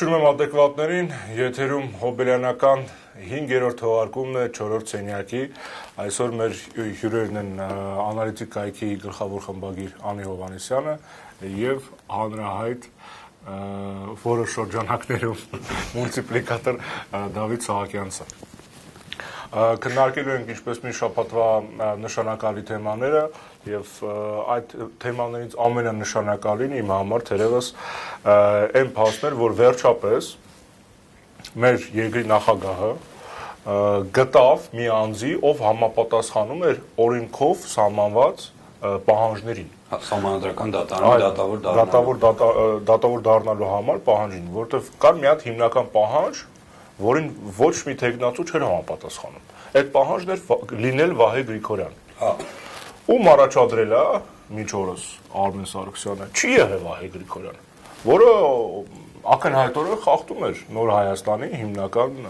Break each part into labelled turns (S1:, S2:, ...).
S1: Ողջունում եմ adekvatներին, եթերում հոբելյանական 5-րդ թողարկումն է 4-րդ սենյակի։ Այսօր մեր հյուրերն են անալիտիկ կայքի գլխավոր խմբագիր Անի Հովանեսյանը եւ հանրահայտ որոշ շրջանակներում մուլտիպլիկատոր Դավիթ Սահակյանցը քննարկելու ենք ինչպես մի շաբաթվա նշանակալի թեմաները եւ այդ թեմաներից ամենանշանակալին իմ համար թերևս այն փաստն էր, որ վերջապես մեր երկրի նախագահը գտավ մի անձի, ով համապատասխանում էր օրենքով սահմանված պահանջներին
S2: Սահմանադրական դատարանի դատավոր
S1: դատավոր դատավոր դառնալու համար պահանջին, որովհետև կար մի հատ հիմնական պահանջ, որին ոչ մի տեխնացու չէր համապատասխանում։ Այդ պահանջն էր լինել Վահե Գրիգորյան։ Հա։ Ում առաջադրել է միջ օրս Արմեն Սարգսյանը։ Չի եղել Վահե Գրիգորյանը, որը ակնհայտորեն խախտում էր նոր Հայաստանի հիմնական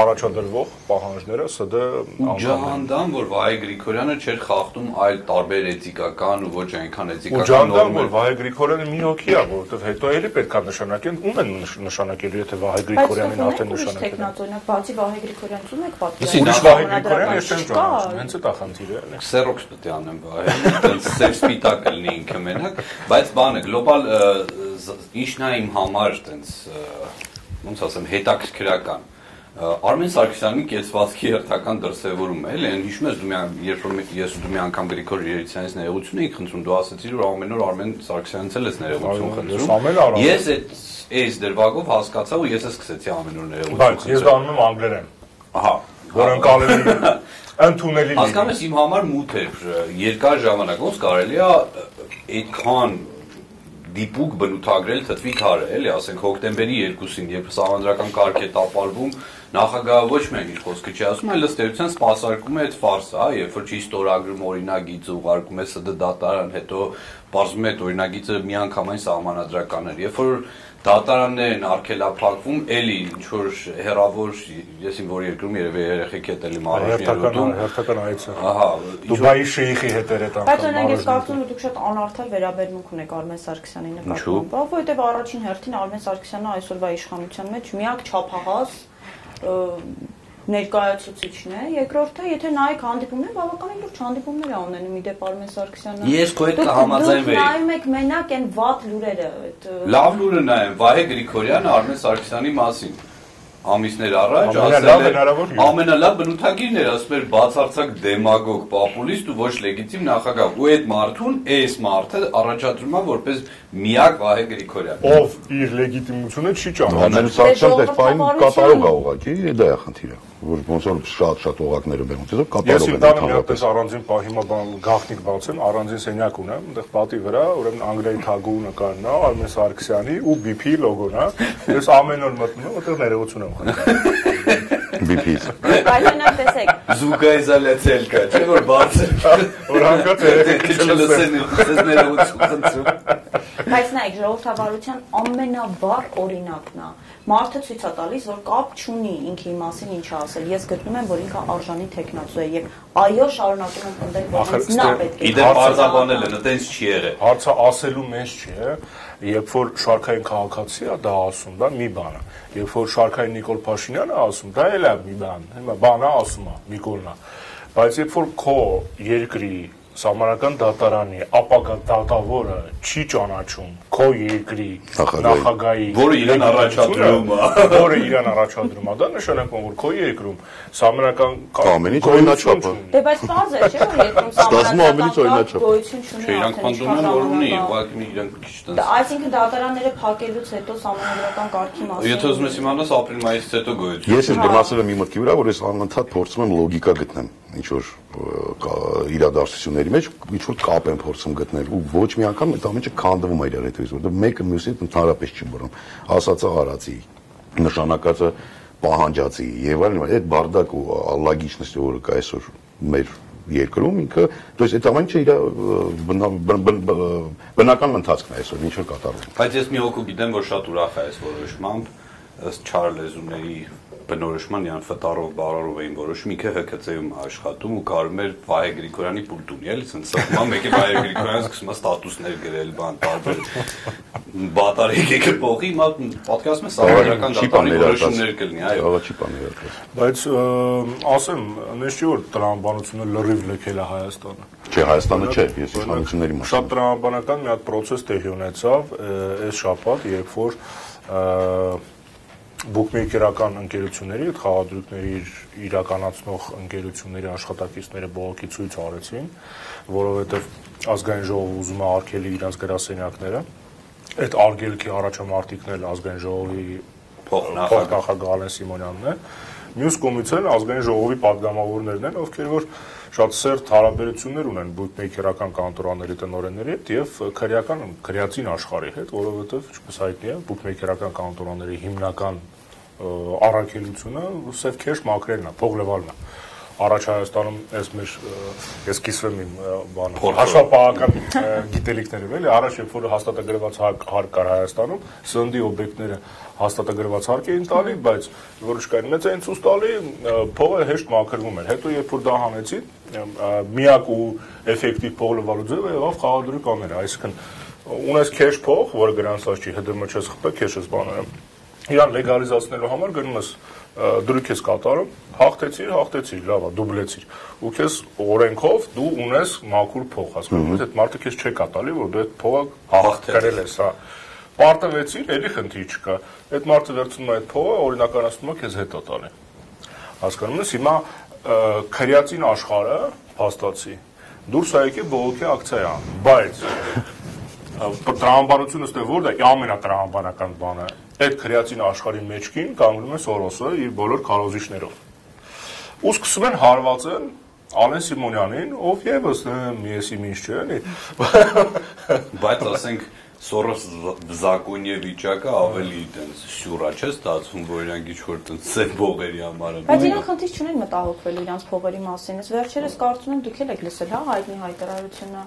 S1: առաջադրվող պահանջները ՍԴ
S2: ջանդան որ Վահե Գրիգորյանը չէր խախտում այլ տարբեր էթիկական ու ոչ այնքան էթիկական
S1: նորմեր։ որ Վահե Գրիգորյանը մի հոգի է, որովհետև հետո էլի պետք է նշանակեն, ում են նշանակելու, եթե Վահե Գրիգորյանին արդեն նշանակել։
S3: օրինակ բացի Վահե Գրիգորյանից ում եք պատկերացնում։
S1: Ուրիշ Վահե Գրիգորյան ես չեմ ճանաչում, հենց այդ է խնդիրը։
S2: Սերոքս պետք է անեմ Վահե, այդպես սև սպիտակ լինի ինքը մենակ, բայց բանը գլոբալ ինչն է իմ համար տենց ոնց ասեմ հետաքրքրական Արմեն Սարգսյանի կեցվածքի հերթական դրսևորումը էլ են հիշում ես դու մի երբ որ ես ու դու մի անգամ Գրիգոր Երիցյանից ներողություն էի խնդրում դու ասացիր որ ամեն օր Արմեն Սարգսյանից էլ ես ներողություն խնդրում ես այդ այս դրվագով հասկացա ու ես էլ սկսեցի ամեն օր ներողություն
S1: բայց ես անում եմ անգլերեն ահա որ ընկալելի ընդունելի
S2: հասկանում ես իմ համար մութ էր երկար ժամանակ ոնց կարելի է այդքան դիպուկ բնութագրել թթվի քարը, էլի, ասենք հոկտեմբերի 2-ին, երբ համանդրական կարգ է տապալվում, նախագահը ոչ միայն իր խոսքը չի ասում, այլ ըստ էության սпасարկում է այդ ֆարսը, հա, երբ որ չի ստորագրում օրինագիծը, ուղարկում է ՍԴ դատարան, հետո բարձում է այդ օրինագիծը միանգամայն համանդրական էր։ Երբ որ դատարաններ են արկելափակվում, էլի ինչ որ հերավոր, ես իմ որ երկրում երևի երեխեք հետ էլի
S1: մարաշինը հերթական այցը։
S2: Ահա,
S1: Դուբայի շեյխի հետ էր այդ անգամ։
S3: Բայց օրինակ ես կարծում եմ դուք շատ անարդար վերաբերմունք ունեք Արմեն Սարգսյանի նկատմամբ, որովհետև առաջին հերթին Արմեն Սարգսյանը այսօրվա իշխանության մեջ միակ չափահաս ներկայացուցիչն է, երկրորդը, եթե նայեք հանդիպումներ, բավականին լուրջ հանդիպումներ ա ունենում իդեպ Արմեն Սարգսյանը։
S2: Ես քո հետ կհամաձայնվեի։
S3: Դուք նայում եք մենակ այն վատ լուրերը, այդ
S2: Լավ լուրը նայեմ, Վահե Գրիգորյանը Արմեն Սարգսյանի մասին ամիսներ առաջ
S1: ասել
S2: ամենալավ բնութագիրն էր ասում էր բացարձակ դեմագոգ պոպուլիստ ու ոչ լեգիտիմ նախագահ ու այդ մարդուն այս մարդը առաջադրում է որպես միակ Վահե Գրիգորյան
S1: ով իր լեգիտիմությունը չի ճանաչում
S4: Սարգսյանը դեռ ֆայն կատարող է ուղղակի դա է խնդիրը որ ոնց որ շատ-շատ օղակները բերում ցեզ կատարող
S1: է։ Ես ինքնին մի հատ առանձին պահ հիմա բան գաղտնիք բացեմ, առանձին սենյակ ունեմ, այնտեղ պատի վրա, ուրեմն անգլիայի թագու նկարն է, Արմեն Սարգսյանի ու BP լոգոն է։ Ես ամեն օր մտնում եմ, այդտեղ ներողություն խնդրում։
S4: BP-ից։
S3: Այլանակ տեսեք։
S2: Զուգայզալացել կա, չէ՞ որ բարձր։
S1: Որ հանկարծ երեխեք
S2: չլսեն, ցես ներողություն խնդրում։
S3: Բայց նայեք, ժողովրդավարության ամենավառ օրինակն է մարդը ցույց է տալիս, որ կապ չունի ինքի մասին ինչ ասել։ Ես գտնում եմ, որ ինքը արժանի տեխնացու է եւ այո, շարունակում եմ պնդել, որ նա պետք է։
S2: Իդեպ բարձաբանել են, այտենց չի եղել։
S1: Հարցը ասելու մեջ չի, երբ որ շարքային քաղաքացի է դա ասում, դա մի բան է։ Երբ որ շարքային Նիկոլ Փաշինյանը ասում, դա էլ է մի բան։ Հիմա բանը ասում է Նիկոլնա։ Բայց երբ որ քո երկրի սահմանական դատարանի ապագա դատավորը չի ճանաչում քո երկրի նախագահի
S2: որը իրեն առաջադրում է
S1: որը իրեն առաջադրում է դա նշանակում որ քո երկրում սահմանական
S4: ամեն ինչ օրինաչափը
S3: դե բայց բարձ է չէ որ երկրում
S4: սահմանական
S3: գոյություն չունի
S2: չէ իրանք փանդում են որ ունի ուղղակի իրանք քիչ տենց
S3: այսինքն դատարանները փակելուց հետո սահմանադրական կարգի մասին
S2: եթե ուզում ես իմանաս ապրիլ-մայիսից հետո գոյություն
S4: ես եմ դրացել եմ իմ մտքի վրա որ ես անընդհատ փորձում եմ լոգիկա գտնեմ ինչ որ իրադարձությունների մեջ ինչ որ կապ են փորձում գտնել ու ոչ մի անգամ այդ ամենը քանդվում է իրար հետո որովհետեւ մեկը մյուսին ընդհանրապես չի բռնում ասածը արածի նշանակածը պահանջածի եւ այլն այդ բարդակ ու ալլագիչնստը որը կա այսօր մեր երկրում ինքը то есть այդ ամենը իր բնական ընթացքն է այսօր ինչ որ կատարվում
S2: բայց ես մի հոգու գիտեմ որ շատ ուրախ է այս որոշմամբ ըստ չար լեզուների բնորոշման յան ֆտարով բարարով էին որոշում ինքը ՀԿՑ-ում աշխատում ու կարում էր Վահե Գրիգորյանի պուլտ ունի էլի սենց սա մեկը Վահե Գրիգորյանը սկսում է ստատուսներ գրել բան տարբեր բատարիկ եկը փողի մա պատկասում է սավարական դատարանի որոշումներ կլինի այո
S4: Աղաչի բաներ
S1: Բայց ասեմ, չի որ տրամաբանությունը լրիվ լքել է Հայաստանը։
S4: Չէ, Հայաստանը չէ, ես իշխանությունների մասին։
S1: Շատ տրամաբանական մի հատ process տեղի ունեցավ այս շաբաթ, երբ որ բուկմեյքերական ընկերությունների հետ խաղադրույքների իրականացնող ընկերությունների աշխատակիցները բողոքի ցույց արեցին, որովհետև ազգային ժողովը ուզում է արգելի իրաց գրասենյակները։ Այդ արգելքի առաջամարտիկն էլ ազգային ժողովի փոխնախագահ Ալեն Սիմոնյանն է։ Մյուս կողմից էլ ազգային ժողովի падգամավորներն են, ովքեր որ շատ սերտ հարաբերություններ ունեն բուկմեյքերական կանտորաների տնօրենների հետ եւ քրեական քրեացին աշխարհի հետ, որովհետեւ ինչպես հայտնի է, բուկմեյքերական կանտորաների հիմնական առաքելությունը սև քեշ մակրելն է, փող լվալն է առաջ Հայաստանում այս մեր ես կիսվեմ իմ բանը հաշվապահական գիտելիքներով էլի առաջ երբ որ հաստատագրված հարկ կար Հայաստանում սնդի օբյեկտները հաստատագրված հարկ էին տալի բայց որոշ կային մեծ էին ցույց տալի փողը հեշտ մաքրվում էր հետո երբ որ դա հանեցին միակ ու էֆեկտիվ փող լվալու ձևը եղավ խաղադրույք աները այսինքն ունես քեշ փող որը գրանցված չի ՀԴՄ չես խփել քեշս բաները իրան լեգալիզացնելու համար գնում ես դրույք ես կատարում, հաղթեցիր, հաղթեցիր, լավ է, դուբլեցիր։ Ու քեզ օրենքով դու ունես մաքուր փող, հասկանում ես, այդ մարդը քեզ չի կատալի, որ դու այդ փողը հաղթել ես, հա։ Պարտվեցիր, էլի խնդիր չկա։ Այդ մարդը վերցնում է այդ փողը, օրինականացնում է քեզ հետո տալի։ Հասկանում ես, հիմա քրեացին աշխարհը փաստացի դուրս է եկել բողոքի ակցիա, բայց տրամաբանությունը ստե որն է ամենատրամաբանական բանը այդ քրեացին աշխարհի մեջքին կանգնում է Սորոսը իր բոլոր քարոզիչներով։ Ու սկսում են հարվածել Ալեն Սիմոնյանին, ով եւս միեսի ինչ չէ, էլի։
S2: Բայց ասենք Սորոս զակոնյե վիճակը ավելի տենց սյուրա չէ ստացվում, որ իրանք ինչ որ տենց սև բողերի համար են։
S3: Բայց իրանք խնդիր չունեն մտահոգվել իրանք փողերի մասին։ Ես վերջերս կարծում եմ դուք էլ եք լսել, հա, հայտնի հայտարարությունը։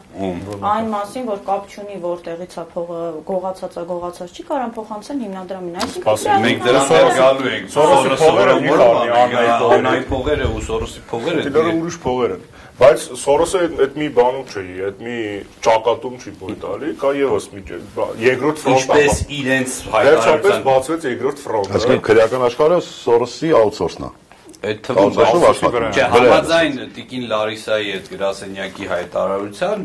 S3: Այն մասին, որ կապ չունի որտեղից է փողը գողացած է, գողացած չի, կարան փոխանցեն հիմնադրամին։
S2: Այսինքն մենք դրա հետ գալու ենք։
S1: Սորոսի փողերը բանի,
S2: անային փողերը ու Սորոսի փողերը։
S1: Դրանք ուրիշ փողեր են։ Բայց Սորոսը այդ մի բանում չի, այդ մի ճակատում չի բույ տալի, կա եւս մի երկրորդ ֆրոնտ։
S2: Ինչպես իրենց
S1: հայտարարության բացվեց երկրորդ ֆրոնտը։
S4: Այսինքն քրեական աշխարհը Սորոսի աուտսորսն է։
S2: Այդ թվում համաձայն Տիկին Լարիսայի այդ գրասենյակի հայտարարության,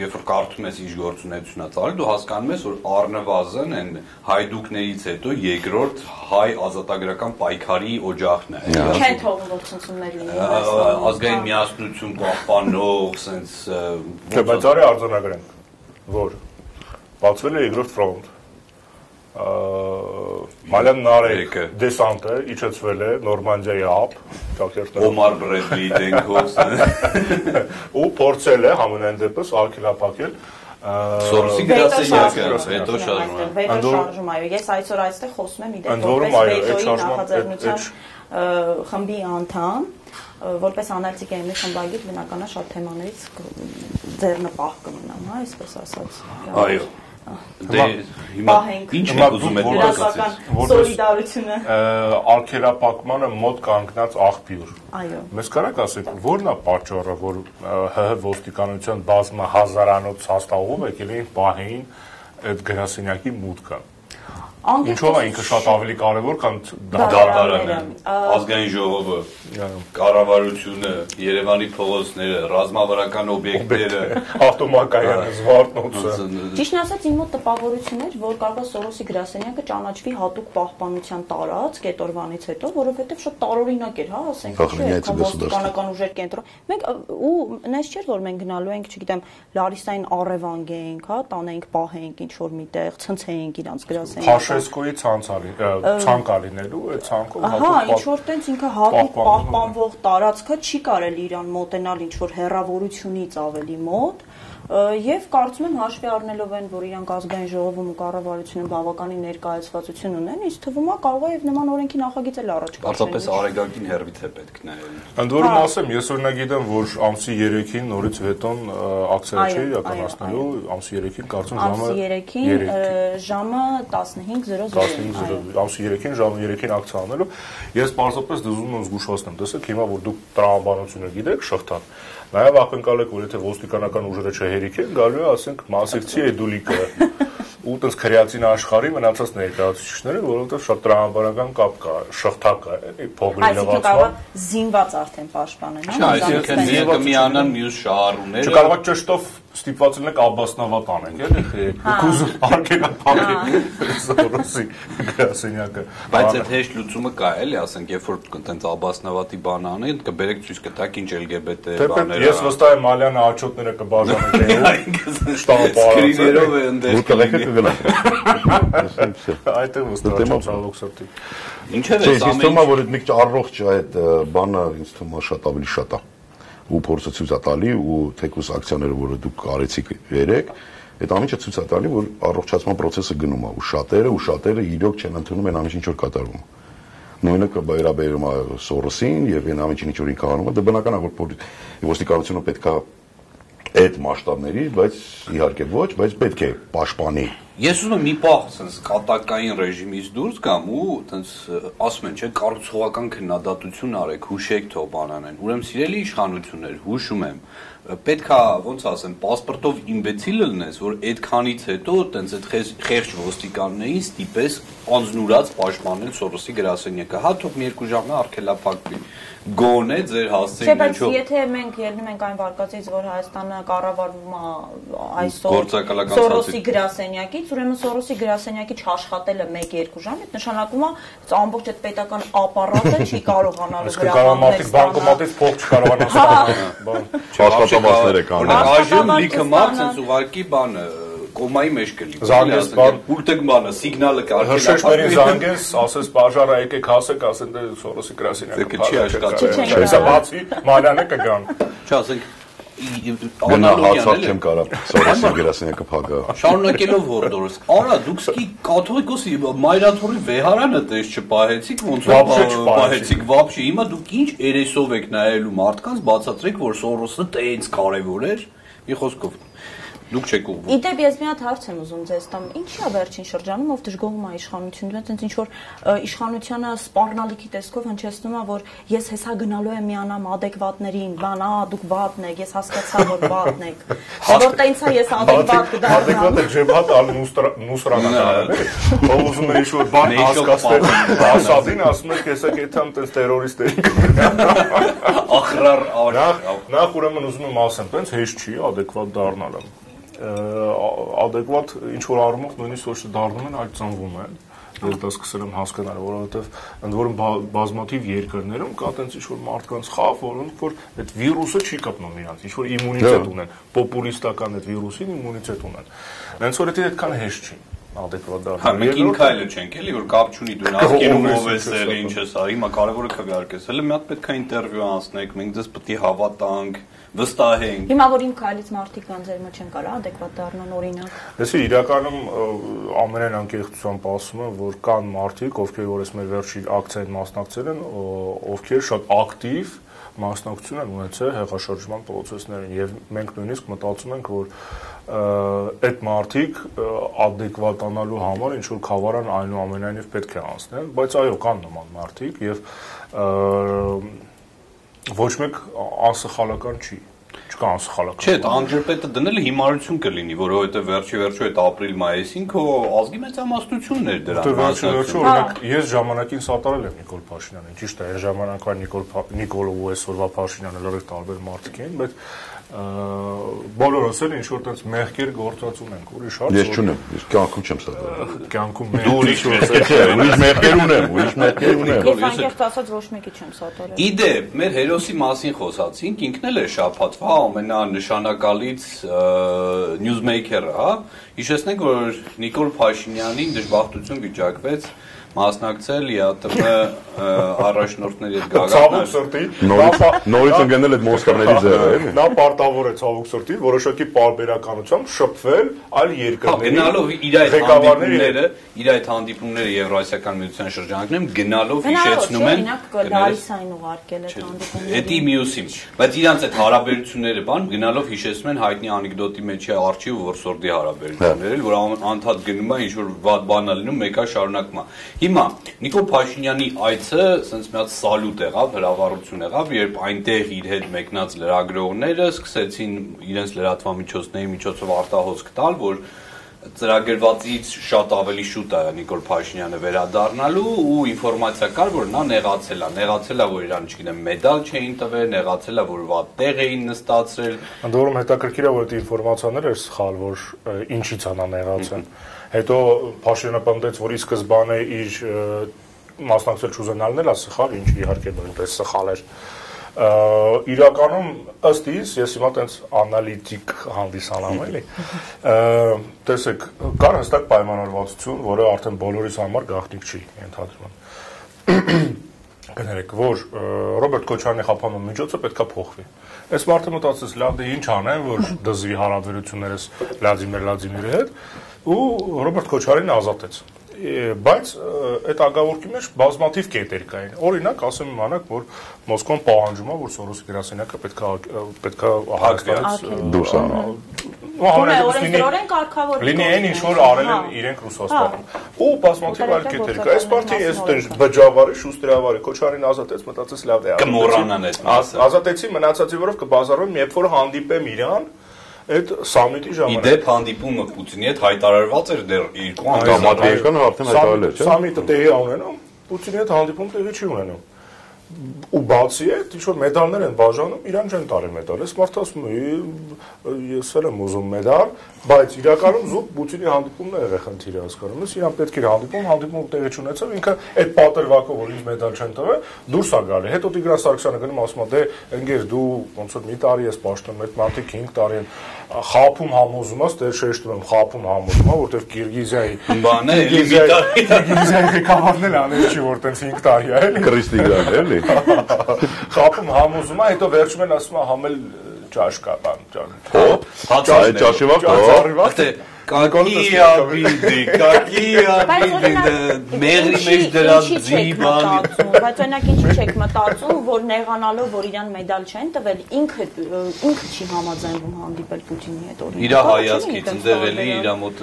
S2: երբ որ կարդում ես ինչ գործունեություն է ծարել, դու հասկանում ես, որ առնվազն այն հայդուկներից հետո երկրորդ հայ ազատագրական պայքարի օջախն է։
S3: Չեն թողում որ ցնցումներ լինեն։
S2: Ազգային միասնություն պահպանող, սենց
S1: Չէ, բայց արի արձանագրենք, որ բացվել է երկրորդ ֆրոնտ Մալյան Նարեկ դեսանտը իջեցվել է Նորմանդիայի ափ, ճակերտներով։
S2: Օմար Բրեդլի դենքով
S1: ու փորձել է համենայն դեպս արգելափակել
S2: Սորոսի գրասենյակը, հետո շարժում։
S3: Հետո շարժում, այո, ես այսօր այստեղ խոսում եմ իդեպ որպես վետոյի նախաձեռնության խմբի անդամ, որպես անալիտիկայի խմբագիր բնականա շատ թեմաներից ձեռնպահ կմնամ, հա, այսպես ասած։
S2: Այո Դե հիմա ինչ եք ուզում այդ
S3: դրասական սոլիդարությունը
S1: արկելապակմանը մոտ կանգնած աղբյուր։
S3: Այո։
S1: Մեզ կարաք ասեք, ո՞րն է պատճառը, որ ՀՀ ոստիկանության բազմա հազարանոց հաստաղում եկել էին պահեին այդ գրասենյակի մուտքը։ Ինչով է ինքը շատ ավելի կարևոր, քան
S2: դատարանը, ազգային ժողովը, կառավարությունը, Երևանի փողոցները, ռազմավարական օբյեկտները,
S1: ավտոմակայանը, Զվարթնոցը։
S3: Ճիշտն ասած, իմ մոտ տպավորություն էր, որ կարող է Սորոսի գրասենյակը ճանաչվի հատուկ պահպանության տարած կետորվանից հետո, որովհետև շատ տարօրինակ էր, հա, ասենք, ոստիկանական ուժեր կենտրոն։ Մենք ու նես չէր, որ մենք գնալու ենք, չգիտեմ, Լարիսային առևանգենք, հա, տանենք, պահենք ինչ որ միտեղ, ցնցենք իրանց գրասենյակը
S1: Չեսկոյի ցանցալի ցանկալիներու այդ ցանկով
S3: հա ինչ որ տենց ինքը հատուկ պահպանվող տարածքը չի կարելի իրան մոտենալ ինչ որ հերավորությունից ավելի մոտ եւ կարծում եմ հաշվի առնելով այն, որ իրանք ազգային ժողովում ու կառավարությունը բավականին ներկայացվածություն ունեն, ինձ թվում է կարող է եւ նման օրենքի նախագիծ էլ առաջ գա։
S2: Պարզապես արեգակին հերվից է պետք նայել։
S1: Ընդ որում ասեմ, ես օրինակ գիտեմ, որ ամսի 3-ին նորից վետոն ակցիա չի իրականացնելու, ամսի 3-ին կարծում ժամը
S3: Ամսի 3-ին ժամը 15:00
S1: 15:00 ամսի 3-ին ժամը 3-ին ակցիա անելու ես պարզապես դժում եմ զգուշացնեմ տեսեք հիմա որ դուք տրամաբանությունը գիտեք շղթան նաև ակնկալեք որ եթե ոստիկանական ուժերը չհերիքեն գալու է ասենք մասեկցի է դուլիկը ու տես քրեացին աշխարհի մնացած ներկայացուցիչները, որովհետև շատ տրամաբանական կապ կա, շղթա կա, էլի փողի
S3: լվացման։ Այսինքն կարող զինված արդեն պաշտպանել,
S2: հա։ Այսինքն միը միանան մյուս շահառուները։
S1: Չկարողա ճշտով ստիպված լինեք աբասնավատ անենք, էլի, կուզում արկենա փակի Սորոսի գրասենյակը։
S2: Բայց այդ հեշտ լուծումը կա, էլի, ասենք, երբ որ տենց աբասնավատի բան անեն, կբերեք ցույց կտակ ինչ LGBT
S1: բաներ։ Ես վստահ եմ Ալյանը աչոտները կբաժանեք,
S2: շտապ սկրիներով է ընդեր
S4: կգնա։
S1: Այդտեղ վստահ եմ ցավոք սրտի։
S2: Ինչեր է
S4: սա։ Ես թվում է որ այդ մի քիչ առողջ այդ բանը ինձ թվում է շատ ավելի շատ է ու փորձը ցույց է տալի ու թեկուս ակցիաները, որը դուք արեցիք երեք, այդ ամիջը ցույց է տալի, որ առողջացման process-ը գնում է ու շատերը ու շատերը իրոք չեն ընդունում այն ամիջին, ինչ որ կատարվում է նույնը կբայրաբերում է Սորոսին եւ այն ամիջին ինչ որ ինքը անում է, դա բնական է որ ոստիկանությունը պետքա այդ մասշտաբների, բայց իհարկե ոչ, բայց պետք է պաշտպանի
S2: Ես ուզում եմ մի պահ ցենց կատակային ռեժիմից դուրս գամ ու ցենց ասում են, չէ, կառուցողական քննադատություն արեք, հուշեք թող բանանեն։ Ուրեմն սիրելի իշխանություններ, հուշում եմ, պետքա ոնց ասեմ, паспортով իմբեցիլ լինես, որ այդքանից հետո ցենց այդ խեղճ ոստիկաններին ստիպես անznուրած պաշտպանել Սորոսի գրասենյակը։ Հա թող մի երկու ժամն հա, արկելափակվի։ Գոնե ձեր հասցեին
S3: ինչու։ Չէ, բայց եթե մենք ելնում ենք այն վարկածից, որ Հայաստանը կառավարվում է այսօր Սորոսի գրասենյակից, ուրեմն Սորոսի գրասենյակի չաշխատելը 1-2 ժամ, այդ նշանակում է ամբողջ այդ պետական ապարատը չի կարողանալու
S1: գրամանել։ Բանկոմատից փող չկարողանա
S4: ստանալ։ Աշխատամասները կան։
S2: Այժմ լիքը մարդ sense ուղարկի բանը կոմայի մեջ կլինի։
S1: Զանգես բան,
S2: պուլտեգմանը, սիգնալը
S1: կարգել։ Հրշեջների զանգես, ասես բաժարը եկեք հասեք, ասեն դե Սորոսի գրասենյակը։
S2: Դե չի աշխատի։
S1: Չէ, բացի մանյանը կգան։
S2: Չէ, ասենք
S4: Գնա հացած չեմ կարա Սորոսի գրասենյակը փակա։
S2: Շարունակելով հորդորս։ Արա դուք սկի կաթողիկոսի մայրաթորի վեհարանը տես չպահեցիք, ոնց պահեցիք վաբշի։ Հիմա դուք ինչ երեսով եք նայելու մարդկանց, բացատրեք, որ Սորոսը տենց կարևոր էր։ Մի խոսքով Դուք չեք ուղղվում։
S3: Իդեպ ես մի հատ հարց եմ ուզում ձեզ տամ։ Ինչի է վերջին շրջանում ով դժգոհում է իշխանությունը, այնց ինչ որ իշխանությունը սպառնալիքի տեսքով հնչեցնում է, որ ես հեսա գնալու եմ միանամ adekvatներին, բան, ա, դուք վատն եք, ես հասկացա, որ վատն եք։ Դե որ տենցա ես adekvat կդառնամ։
S1: Adekvat ջեբհատ ալ նուսրանական։ Ով ուզում է ինչ-որ բան հասկացնել, ասածին ասում եք, հեսա կեթամ տես terroristերի։
S2: Ախրար
S1: նախ ուրեմն ուզում եմ ասեմ, տենց հեշտ չի adekvat դառնալը adekvat ինչ որ առումով նույնիսկ ոչ դառնում են, այլ ծնվում են դա սկսել եմ հասկանալ, որովհետև ընդ որում բազմաթիվ երկրներում կա տենց ինչ որ մարդկանց խավ, որոնք որ այդ վիրուսը չի կապնում իրանց, ինչ որ իմունիտետ ունեն, պոպուլիստական այդ վիրուսին իմունիտետ ունեն։ Հենց որ դա այդքան հեշտ չի adekvat դառնալ։
S2: Հա, մենք ինքայլը չենք էլի, որ կապ չունի դու նախկինում ով ես էլ, ինչ ես արի, հիմա կարևորը քվեարկես։ Հələ մի հատ պետք է ինտերվյու անցնեք, մենք դες պետք է հավատանք, վստահենք։
S3: Հիմա որ իմ քայլից մարդիկ կան ձեր մոտ չեն կարա adekvat դառնան օրինակ։
S1: Դեսի իրականում ամենայն անկեղծությամբ ասում եմ, որ կան մարդիկ, ովքեր որ ես մեր վերջի ակցիային մասնակցել են, ովքեր շատ ակտիվ մասնակցություն են ունեցել հեղաշրջման process-ներին եւ մենք նույնիսկ մտածում ենք, որ այդ մարդիկ adekvatanալու համար ինչ որ խավարան այնուամենայնիվ պետք է անցնեն, բայց այո, կան նման մարդիկ եւ ոչ մեկ անսխալական չի չկա անսխալական։
S2: Չէ, անջրպետը դնելը հիմարություն կլինի, որովհետև վերջի վերջո այդ ապրիլ-մայիսին քո ազգի մեծամասնությունն էր դրան։
S1: Դե վերջի վերջո օրինակ ես ժամանակին սատարել եմ Նիկոլ Փաշինյանին, ճիշտ է, այն ժամանակվա Նիկոլ Նիկոլը ու այսօրվա Փաշինյանը լրիվ տարբեր մարդիկ են, բայց բոլորս էլ ինչ որ տես մեղքեր գործած ունենք ուրիշ հարց
S4: ես չունեմ ես կյանքում չեմ սա
S1: կյանքում
S4: դու ուրիշ ուրիշ մեղքեր ունեմ ուրիշ մեղքեր ունեմ
S3: ես անկեղծ ասած ոչ մեկի չեմ սատարել
S2: իդեպ մեր հերոսի մասին խոսացինք ինքն էլ է շափաթվա ամենանշանակալից նյուզմեյքերը հա հիշեցնենք որ Նիկոլ Փաշինյանին դժբախտություն վիճակվեց մասնակցել ԵԱՏՄ առաջնորդների հետ
S1: Ցավոք
S2: գագաթներ։
S1: սրտի
S4: Նորից նորից ընկնել այդ մոսկվաների ձեռը, էլի։
S1: Նա պարտավոր է ցավոք սրտի որոշակի պարբերականությամբ շփվել այլ
S2: Հա,
S1: երկրների
S2: գնալով իր այդ հանդիպումները, իր այդ հանդիպումները Եվրասիական միության շրջանակներում գնալով հիշեցնում են
S3: օրինակ
S2: կներես-
S3: Լարիսային ուղարկել այդ հանդիպումները։
S2: Էդի մյուսին, բայց իրանց այդ հարաբերությունները բան գնալով հիշեցնում են հայտնի անեկդոտի մեջ է արխիվ որսորդի հարաբերությունները, որ ան- անդադ գնում է ինչ որ վատ բան է լինում, մեկը շարունակում է։ Հիմա Նիկոլ Փաշինյանի այցը sense մի հատ սալյուտ եղավ, հրավառություն եղավ, երբ այնտեղ իր հետ մեկնած լրագրողները սկսեցին իրենց լրատվամիջոցների միջոցով արտահոսք տալ, որ ծրագրվածից շատ ավելի շուտ է Նիկոլ Փաշինյանը վերադառնալու ու ինֆորմացիա կար, որ նա նեղացել է, նեղացել է, որ իրան, չգիտեմ, մեդալ չէին տվել, նեղացել է, որ վատ տեղ էին նստացրել։
S1: Ընդ որում հետաքրքիր է որ այդ ինֆորմացիաները էր սխալ, որ ինչից անա նեղացեն։ Հետո Փաշինյանը պնդեց, որ ի սկզբանե իր մասնակցել չուզենալն էլ է սխալ, ինչը իհարկե նույնպես սխալ էր։ իրականում ըստ իս ես հիմա տենց անալիտիկ հանդիսանամ էլի տեսեք կար հստակ պայմանավորվածություն որը արդեն բոլորիս համար գաղտնիք չի ընդհանրում կներեք, որ Ռոբերտ Քոչարյանի խափանուն միջոցը պետքա փոխվի։ Այս մարդը մտածեց, լավ դե ինչ անեմ, որ դզի հարաբերություններս Վլադիմիր Վլադիմիրի հետ ու Ռոբերտ Քոչարյանին ազատեց։ Բայց այդ ագավորքի մեջ բազմաթիվ կետեր կային։ Օրինակ, ասեմ իմանաք, որ Մոսկվան պահանջում է, որ Սորոսի գրասենյակը պետքա պետքա ը,
S4: Դուրս անա։
S1: ու համենայնիվ լինի- այն ինչ որ արել են իրենք Ռուսաստանում։ Ու բազմաթիվ այլ կետեր կա։ Այս
S3: գործակալների
S1: պարտի այս
S3: մասին
S1: դեր բջավարի, շուստերավարի Քոչարին ազատեց, մտածեց լավ է։
S2: Կմոռանան այդ մասը։
S1: Ազատեցի մնացածի որով կբազարվեմ, երբ որ հանդիպեմ իրան այդ սամիտի ժամանակ։
S2: Իդեպ հանդիպումը Պուտինի հետ հայտարարված էր դեռ երկու անգամ։
S4: մատեական արդեն հայտարարել էր, չէ՞։
S1: Սամիտը տեղի ունենում, Պուտինի հետ հանդիպում տեղի չի ունենում։ ու բացի այդ ինչ որ մեդալներ են բաժանում, իրան չեն տարի մեդալ։ Այս մարդը ասում է, «Ի- ես էլ եմ ուզում մեդալ, բայց իրականում զուտ Պուտինի հանդիպումն է եղել խնդիրը հասկանում ես, իրան պետք էր հանդիպում, հանդիպում տեղի չունեցավ, ինքը այդ պատրվակով որ ինձ մեդալ չեն տվել, դուրս է գալի։ Հետո Տիգրան Սարգսյանը գնում ասում է, դե ընկեր դու ոնց որ մի տարի ես պաշտում, այդ մարդիկ 5 տարի են խափում համոզում ես, դեր շեշտում եմ խափում համոզում, որովհետև Կիրգիզիայի
S2: Բան է, էլի մի տարի։
S1: Կիրգիզիայի ղեկավարն էլ անել չի, որ տենց 5 տարի է, էլի
S4: Քրիստիգրան էլի։
S1: խապում համոզում է, հետո վերջում են ասում համել ճաշ կա բան, ճան։
S4: Հոп,
S2: Հացարներ։
S4: ճաշիվա
S1: Ճաշ
S4: կա։
S2: Կակիաբիդի, կակիաբիդի, մեղրի մեջ դրած ձիբան։
S3: Բայց օրինակ ինչի՞ չեք մտածում, որ նեղանալով, որ իրան մեդալ չեն տվել, ինքը ինքը չի համաձայնվում հանդիպել Պուտինի հետ օրինակ։
S2: Իրա հայացքից ընդեղ էլի իր մոտ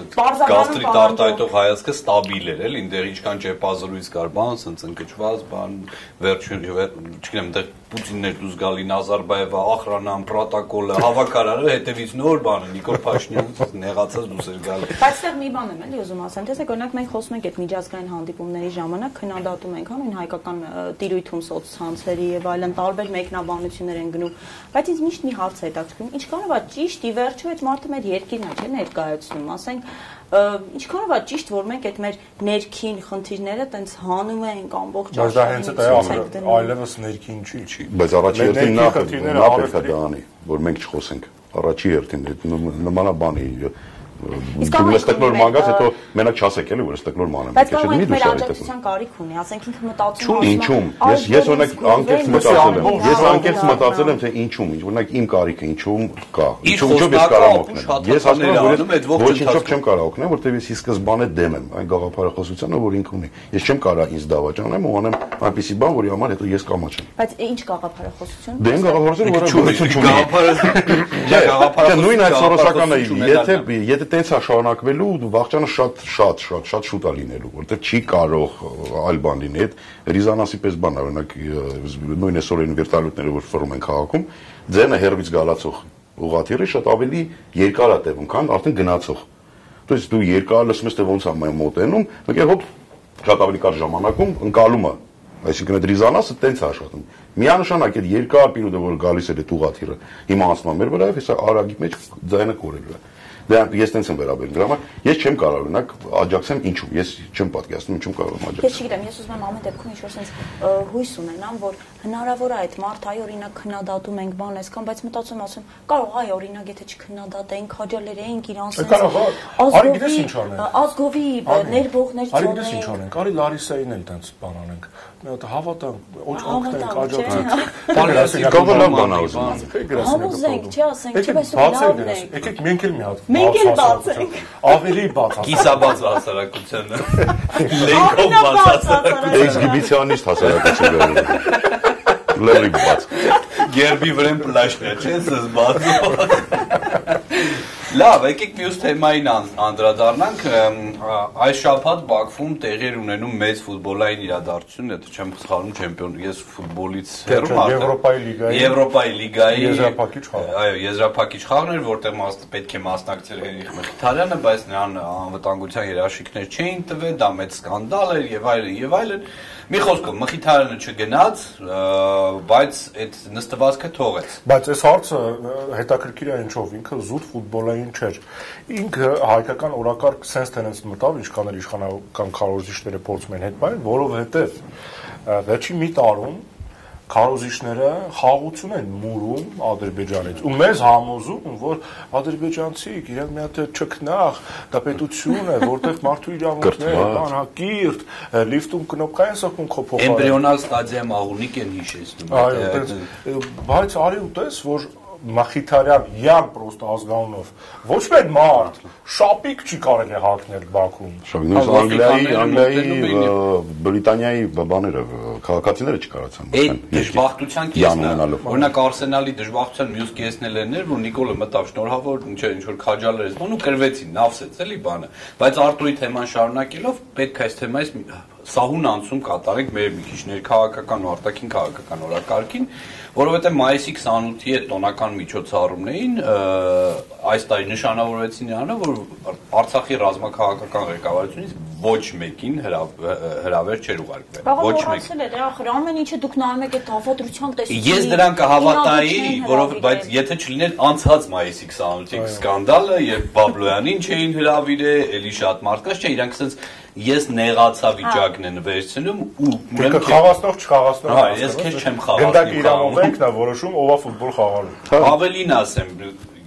S2: գաստրի տարտայտող հայացքը ստաբիլ էր, էլ ընդեղ ինչքան չեպազլույց կար, բան, սենց ընկճված, բան, վերջին չգիտեմ, ընդեղ Պուտինն էր դուս գալի Նազարբաևը, ախրանան, պրոտոկոլը, հավաքարարը, հետևից նոր բանը, Նիկոլ Փաշինյանը նեղացած դուս էր գալի։
S3: Բայց այդտեղ մի բան եմ էլի ուզում ասեմ, տեսեք, օրինակ մենք խոսում ենք այդ միջազգային հանդիպումների ժամանակ քննադատում ենք անուն հայկական տիրույթում սոցցանցերի եւ այլն տարբեր մեկնաբանություններ են գնում, բայց ինձ միշտ մի հարց է հետաքրքրում, ինչքանով է ճիշտ ի վերջո այդ մարդը մեր երկիրն է, չէ՞ ներկայացնում, ասենք ինչքանով է ճիշտ որ մենք այդ մեր ներքին խնդիրները տենց հանում ենք ամբողջ
S1: Բայց դա հենց այդ
S3: աշխարհին, դնում։
S1: այլևս ներքին չի։
S4: Բայց առաջի հերթին
S1: ներքին
S4: նա պետք է դա անի, որ մենք չխոսենք։ Առաջի հերթին նմանաբանի դու ես տեխնոր մանգած հետո մենակ չասեք էլի որ ես տեխնոր մանեմ։
S3: Բայց կարող ենք մեր աջակցության կարիք ունի, ասենք ինքը մտածում է,
S4: ինչում։
S3: «Այ,
S4: Ես ես օրինակ անկեղծ մտածել եմ։ Ես անկեղծ մտածել եմ
S3: դառնա»։
S4: թե ինչում, ինչ օրինակ իմ կարիքը ինչում կա։
S2: Իր
S4: Ինչու ինչով ես կարող օգնել։ Ես հասկանում եմ որ ես
S2: ողջ
S4: ոչինչով չեմ կարող օգնել, որտեղ ես ի սկզբանե դեմ եմ այն գաղափարախոսությանը, որ ինքը ունի։ Ես չեմ կարող ինձ դավաճանեմ ու անեմ այնպիսի բան, որի համար հետո ես կամաչեմ։
S3: Բայց ինչ գաղափարախոսություն։
S4: Դե այն գաղափարությունը, որը
S2: Չունի,
S4: գոյություն չունի։
S2: գաղափարը
S4: Չէ, նույն այդ սորոսականը եթե եթե տենց է շարունակվելու վաղճանը շատ շատ շատ շատ շուտ է լինելու, որտեղ չի կարող այլ բան լինի։ Այդ Ռիզանասի պես բան, օրինակ նույն այսօր այն վիրտուալները, որ ֆորում են քաղաքում, ձենը հերվից գալացող ուղաթիռը շատ ավելի երկար է տևում, քան արդեն գնացող։ Դուք դու երկար լսում ես թե ոնց է մոտենում, մեկը հոբ շատ ավելի կար ժամանակում ընկալում է այսինքն այդ ռիզանասը տենց է աշխատում։ Միանշանակ այդ երկար պինուդը, որ գալիս էր այդ ուղաթիռը, հիմա անցնում է մեր վրա, հեսա արագի մեջ ձայնը կորելու է։ Դե ես տենց եմ վերաբերում։ Դրա համար ես չեմ կարող օրինակ աջակցեմ ինչու։ Ես չեմ պատկերացնում ինչու կարող եմ աջակցել։
S3: Ես չգիտեմ, ես ուզում եմ ամեն դեպքում ինչ-որ sense հույս ունենամ, որ հնարավոր է այդ մարդ այ օրինակ քննադատում ենք բան այսքան, բայց մտածում ասում, կարող այ օրինակ եթե չքննադատեինք, քաջալերեինք իրան
S1: sense։ Կարող է։ Արի գիտես ինչ անենք։
S3: Ազգովի ներբողներ
S1: ծոնենք։ Արի գիտես ինչ անենք։ Արի Լարիսային էլ տենց բան անենք մի հատ հավատանք, ոչ օգնենք, աջակցենք։
S2: Բարի ասի,
S4: կողը լավ բան ուզում։
S3: Համոզենք, չի ասենք, չի բայց լավն է։
S1: Եկեք մենք էլ մի հատ։
S3: Մենք էլ բացենք։
S1: Ավելի բաց։
S2: Կիսաբաց հասարակությունը։ Լենքով բաց հասարակությունը։
S4: Էքսհիբիցիոնիստ հասարակությունը։ Լերի բաց։
S2: Գերբի վրան պլաշն է, չէ՞, սս բաց։ Լավ, եկեք մյուս թեմային անդրադառնանք։ Այս շաբաթ Բաքվում տեղի էր ունենում մեծ ֆուտբոլային իրադարձություն, եթե չեմ սխալվում, չեմպիոն, ես ֆուտբոլից
S1: հեռու եմ։ Եվրոպայի լիգայի
S2: Եվրոպայի լիգայի
S1: եզրափակիչ խաղ։
S2: Այո, եզրափակիչ խաղն էր, որտեղ պետք է մասնակցեր Հենրիխ Մխիթարյանը, բայց նրան անվտանգության երաշխիքներ չէին տվել, դա մեծ սկանդալ էր եւ այլն եւ այլն։ Մի խոսքով Մխիթարյանը չգնաց, բայց այդ նստվածքը թողեց։
S1: Բայց այս հարցը հետաքրքիր է ինչով ինքը զուտ ֆուտբոլային չէր։ Ինքը հայկական օրակարգ sense tenants մտավ, ինչքան էլ իշխանական քարոզիչները փորձում են հետ բան, որովհետև վերջի մի տարում քարոզիչները խաղություն են մուրում Ադրբեջանից ու մեզ համոզում որ ադրբեջանցիք իրենք մի հատ չքնախ դա պետություն է որտեղ մարդու իրավունքները բանակիրթ լիֆտում կնոպկա են սակում քոփոխ
S2: էմբրիոնալ ստադիամ աղունիկ են հիշեցնում
S1: այո բայց արի ուտես որ Մախիթարյան յան պրոստը ազգանունով ոչ մեկ մարդ շապիկ չի կարելի հակնել Բաքվում։
S4: Շապիկ Անգլիայի, Անգլիայի, Բրիտանիայի բաները քաղաքացիները չկարացան։
S2: Այդ դժբախտության կեսն է։ Օրինակ Արսենալի դժբախտության մյուս կեսն էլ էր, որ Նիկոլը մտավ շնորհավոր, ինչ ինչ որ քաջալեր էր, ու կրվեցին, նավսեց էլի բանը։ Բայց Արտուրի թեման շարունակելով պետք է այս թեմայից սահուն անցում կատարենք մեր մի քիչ ներքաղաքական ու արտաքին քաղաքական օրակարգին, որովհետև մայիսի 28-ի այդ տոնական միջոցառումներին այս տարի նշանավորվեցին նրանը, որ Արցախի ռազմաքաղաքական ղեկավարությունից ոչ մեկին հրավեր չէր ուղարկվել։
S3: Ոչ մեկին։ Դա դե, ախր ամեն ինչը դուք նայում եք այդ հավատության տեսքից։
S2: Ես դրան կհավատայի, որով բայց եթե չլիներ անցած մայիսի 28-ի սկանդալը, երբ Բաբլոյանին չէին հրավիրել, էլի շատ մարդկանց չէ, իրանք ասենց ես նեղացա վիճակն են վերցնում ու
S1: ուրեմն խաղացնող չխաղացնող
S2: հա ես քեզ չեմ խաղացնում
S1: գնդակ իրավունքն է որոշում ով է ֆուտբոլ խաղալու
S2: ավելին ասեմ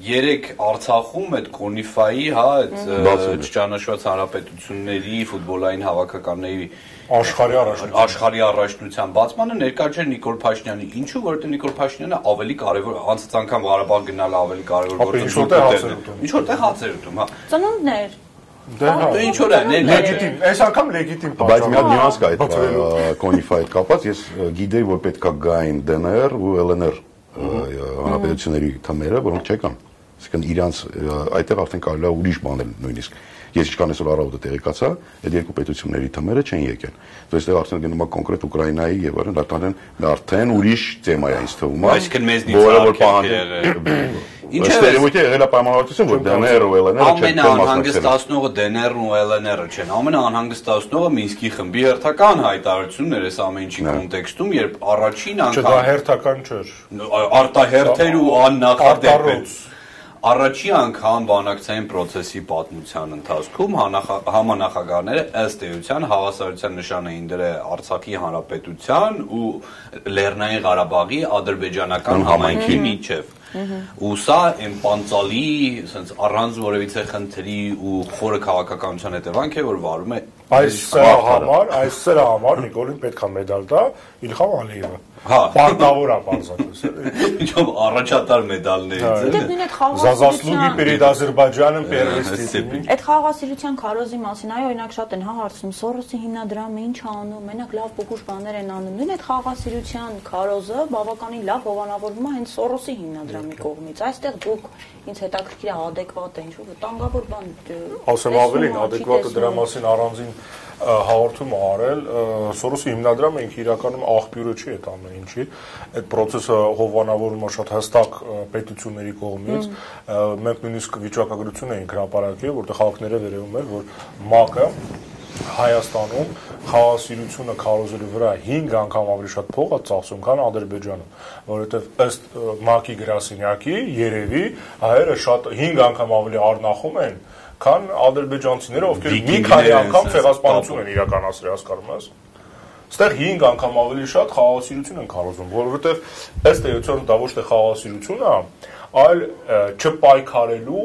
S2: երեք Արցախում այդ Կոնիֆայի, հա, այդ չճանաչված հանրապետությունների ֆուտբոլային հավաքականների
S1: աշխարհի առաջնության
S2: աշխարհի առաջնության բացմանը ներկա չէր Նիկոլ Փաշինյանի։ Ինչու, որովհետեւ Նիկոլ Փաշինյանը ավելի կարևոր անցած անգամ Ղարաբաղ գնալը ավելի կարևոր
S1: գործը։
S2: Ինչ որտեղ հացեր ուտում, հա։
S3: Ծնունդներ
S1: Դե հա,
S2: դե ինչ որ է,
S1: լեգիտիմ, այս անգամ լեգիտիմ
S4: պատճառ։ Բայց մի հատ նյուանս կա այդ կոնիֆայի կապած, ես գիտեի, որ պետքա գային DNR ու LNR հանրապետությունների թմերը, որոնք չեկան։ Այսինքն իրանց այդտեղ արդեն կարելի է ուրիշ բանել նույնիսկ Ես ինչքան այսօր առավոտը տեղեկացա, այդ երկու պետությունների թմերը չեն եկել։ Դու այստեղ արդեն գնում եք կոնկրետ Ուկրաինայի եւ այլն, արդեն արդեն ուրիշ թեմա է ինձ թվում։
S2: Այսինքն մեզնից որը որ
S4: պահանջել Ինչը ստերեոտիպ եղել է պայմանավորվածություն, որ DNR-ը ու LNR-ը
S2: չեն անհանգստացնողը DNR-ն ու LNR-ը չեն։ Ամենաանհանգստացնողը Մինսկի խմբի հերթական հայտարարությունն էր այս ամեն ինչի կոնտեքստում, երբ առաջին անգամ
S1: Չէ, դա հերթական չէր։
S2: Արտահերթեր ու աննախադեպ Առաջի անգամ բանակցային process-ի պատմության ընթացքում համանախագահները ըստ էության հավասարության նշան էին դրել Արցախի հանրապետության ու Լեռնային Ղարաբաղի ադրբեջանական համայնքի միջև ու սա այն պանցալի, ասենց առանց որևիցե խնդրի ու խորը քաղաքականության հետևանք է, որ վարում է
S1: այս համար, այս սրա համար Նիկոլին պետքա մեդալ տա Իլխամ Ալիևը։
S2: Հա,
S1: պարտավոր է բարձրացնել։
S2: Ինչով առաջատար մեդալներից
S3: է։ Դե նույն այդ
S1: խաղաղասիրության перед Ադրբեջանում первый
S3: Այդ խաղաղասիրության քարոզի մասին այո, օրինակ շատ են հա հարցնում Սորոսի հիմնադրամը ինչ է անում, մենակ լավ փոքուշ բաներ են անում։ Նույն այդ խաղաղասիրության քարոզը բավականին լավ հովանավորվում է հենց Սորոսի հիմնադրամի կողմից։ Այստեղ դուք ինձ հետաքրքիր է adekvat է, ինչ որ վտանգավոր բան։
S1: Ասեմ ավելին, adekvat-ը դրա մասին առանձին հաղորդում արել Սորոսի հիմնադրամը ինքը իրականում աղբյուրը չի այդ ամեն ինչի այդ process-ը հովանավորվում է շատ հստակ պետությունների կողմից մենք նույնիսկ վիճակագրություն էինք հրապարակել որտեղ խաղքները վերևում էր որ ՄԱԿ-ը Հայաստանում խաղաղասիրությունը քարոզելու վրա 5 անգամ ավելի շատ փող է ծախսում, քան Ադրբեջանում, որովհետև ըստ ՄԱԿ-ի գրասենյակի երևի հայերը շատ 5 անգամ ավելի առնախում են, քան ադրբեջանցիները, ովքեր մի քանի անգամ ցեղասպանություն են իրականացրել, հասկանում ես։ Ստեղ 5 անգամ ավելի շատ խաղաղասիրություն են քարոզում, որովհետև ըստ էության դա ոչ թե խաղաղասիրություն է, այլ չպայքարելու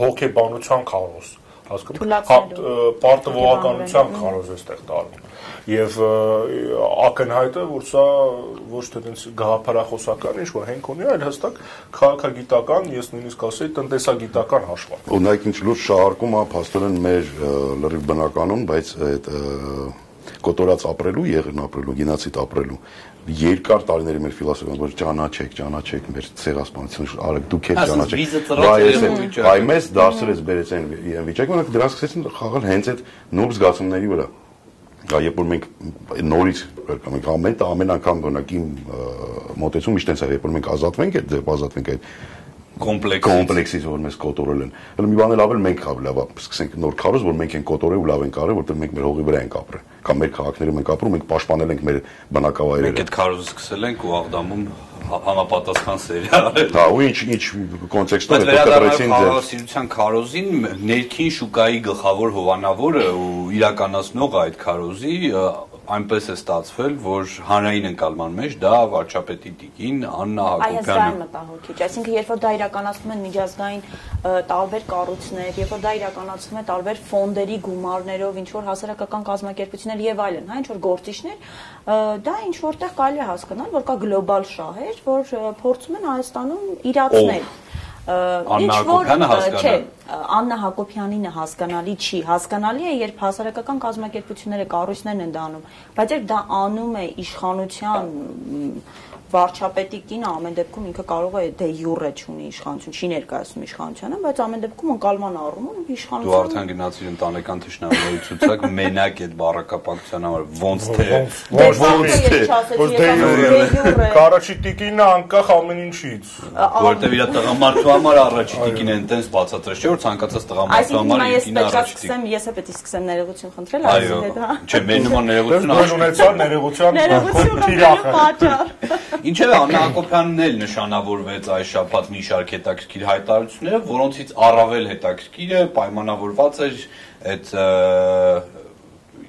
S1: հոգեբանության քարոզ հասկանում պարտավորականության քարոզ է ստեղ տալու եւ ակնհայտ է որ սա ոչ թե այնց գաղափարախոսական ինչ որ հենք ունի այլ հստակ քաղաքագիտական ես նույնիսկ ասեի տնտեսագիտական հաշվարկ
S4: օրինակ ինչ լուրջ շահարկում է փաստորեն մեր լրիվ բնականում բայց այդ կոտորած ապրելու, եղերն ապրելու, գենոցիդ ապրելու երկար տարիների մեր ֆիլոսոֆիան որ ճանաչեք, ճանաչեք մեր ցեղասպանությունը, արեք դուք եք ճանաչեք։ Բայ մեզ դարձրեց բերեց այն վիճակը, որ դրանք սկսեցին խաղալ հենց այդ նուրբ զգացումների վրա։ Դա երբ որ մենք նորից կամ ամեն ամեն անգամ օրինակ իմ մոտեցում միշտ այնց է, երբ որ մենք ազատվենք այդ ազատվենք այդ
S2: կոմպլեքս
S4: կոմպլեքսից որ մեզ կոտորել են։ Հələ մի բան էլ ավել մենք ավելի լավ, սկսենք նոր քարոզ, որ մենք են կոտորել ու լավ են կարել, որտեղ մենք մեր հողի վրա ենք ապրել կամ մեր քաղաքներում ենք ապրում, մենք պաշտպանել ենք մեր բնակավայրերը։
S2: Մենք այդ քարոզը սկսել ենք ու Աղդամում համապատասխան սերիալ։
S4: Հա, ու ինչ ինչ կոնտեքստով է կտրեցին
S2: ձեր։ Վերադառնալ քարոզին ներքին շուկայի գլխավոր հովանավորը ու իրականացնողը այդ քարոզի այնպես է ստացվել, որ հանրային ընկալման մեջ դա վարչապետի տիկին Աննա Հակոբյանը։
S3: Այազգային մտահոգիչ, այսինքն երբ որ դա իրականացվում են միջազգային տարբեր կառույցներ, երբ որ դա իրականացվում է տարբեր ֆոնդերի գումարներով, ինչ որ հասարակական կազմակերպություններ եւ այլն, հա, ինչ որ գործիչներ, դա ինչ որտեղ կարելի է հասկանալ, որ կա գլոբալ շահեր, որ փորձում են Հայաստանում իրացնել։
S2: Աննա Հակոբյանը հասկանալ
S3: Աննա Հակոբյանինը հասկանալի չի։ Հասկանալի է, երբ հասարակական կազմակերպությունները, կառույցներն են դա անում, բայց երբ դա անում է իշխանության վարչապետի կինը ամեն դեպքում ինքը կարող է դե յուրե չունի իշխանություն, չի ներկայացնում իշխանությանը, բայց ամեն դեպքում ընկալման առումով իշխանությունը
S2: Դու արդեն գնացիր ընտանեկան թշնամիների ցուցակ մենակ այդ բառակապակցության համար ոնց թե
S1: ոնց թե որ դե յուրե Կարաչի տիկինը անկախ ամեն ինչից
S2: որտեվ իր տղամարդու համար առաջի տիկին են տենց բացատրել չէ որ ցանկացած տղամարդու համար
S3: տիկինը առաջի տիկին ես է պետք է սկսեմ ներողություն խնդրել
S2: այո հետ հա չէ մեր նման ներողություն
S1: ունեցա ներողության
S3: ներողություն պատճառ
S2: Ինչևէ Աննա Հակոբյանն էլ նշանավորվեց այս շաբաթ մի շարք հետաքրքիր հայտարարությունները, որոնցից առավել հետաքրքիրը պայմանավորված էր այդ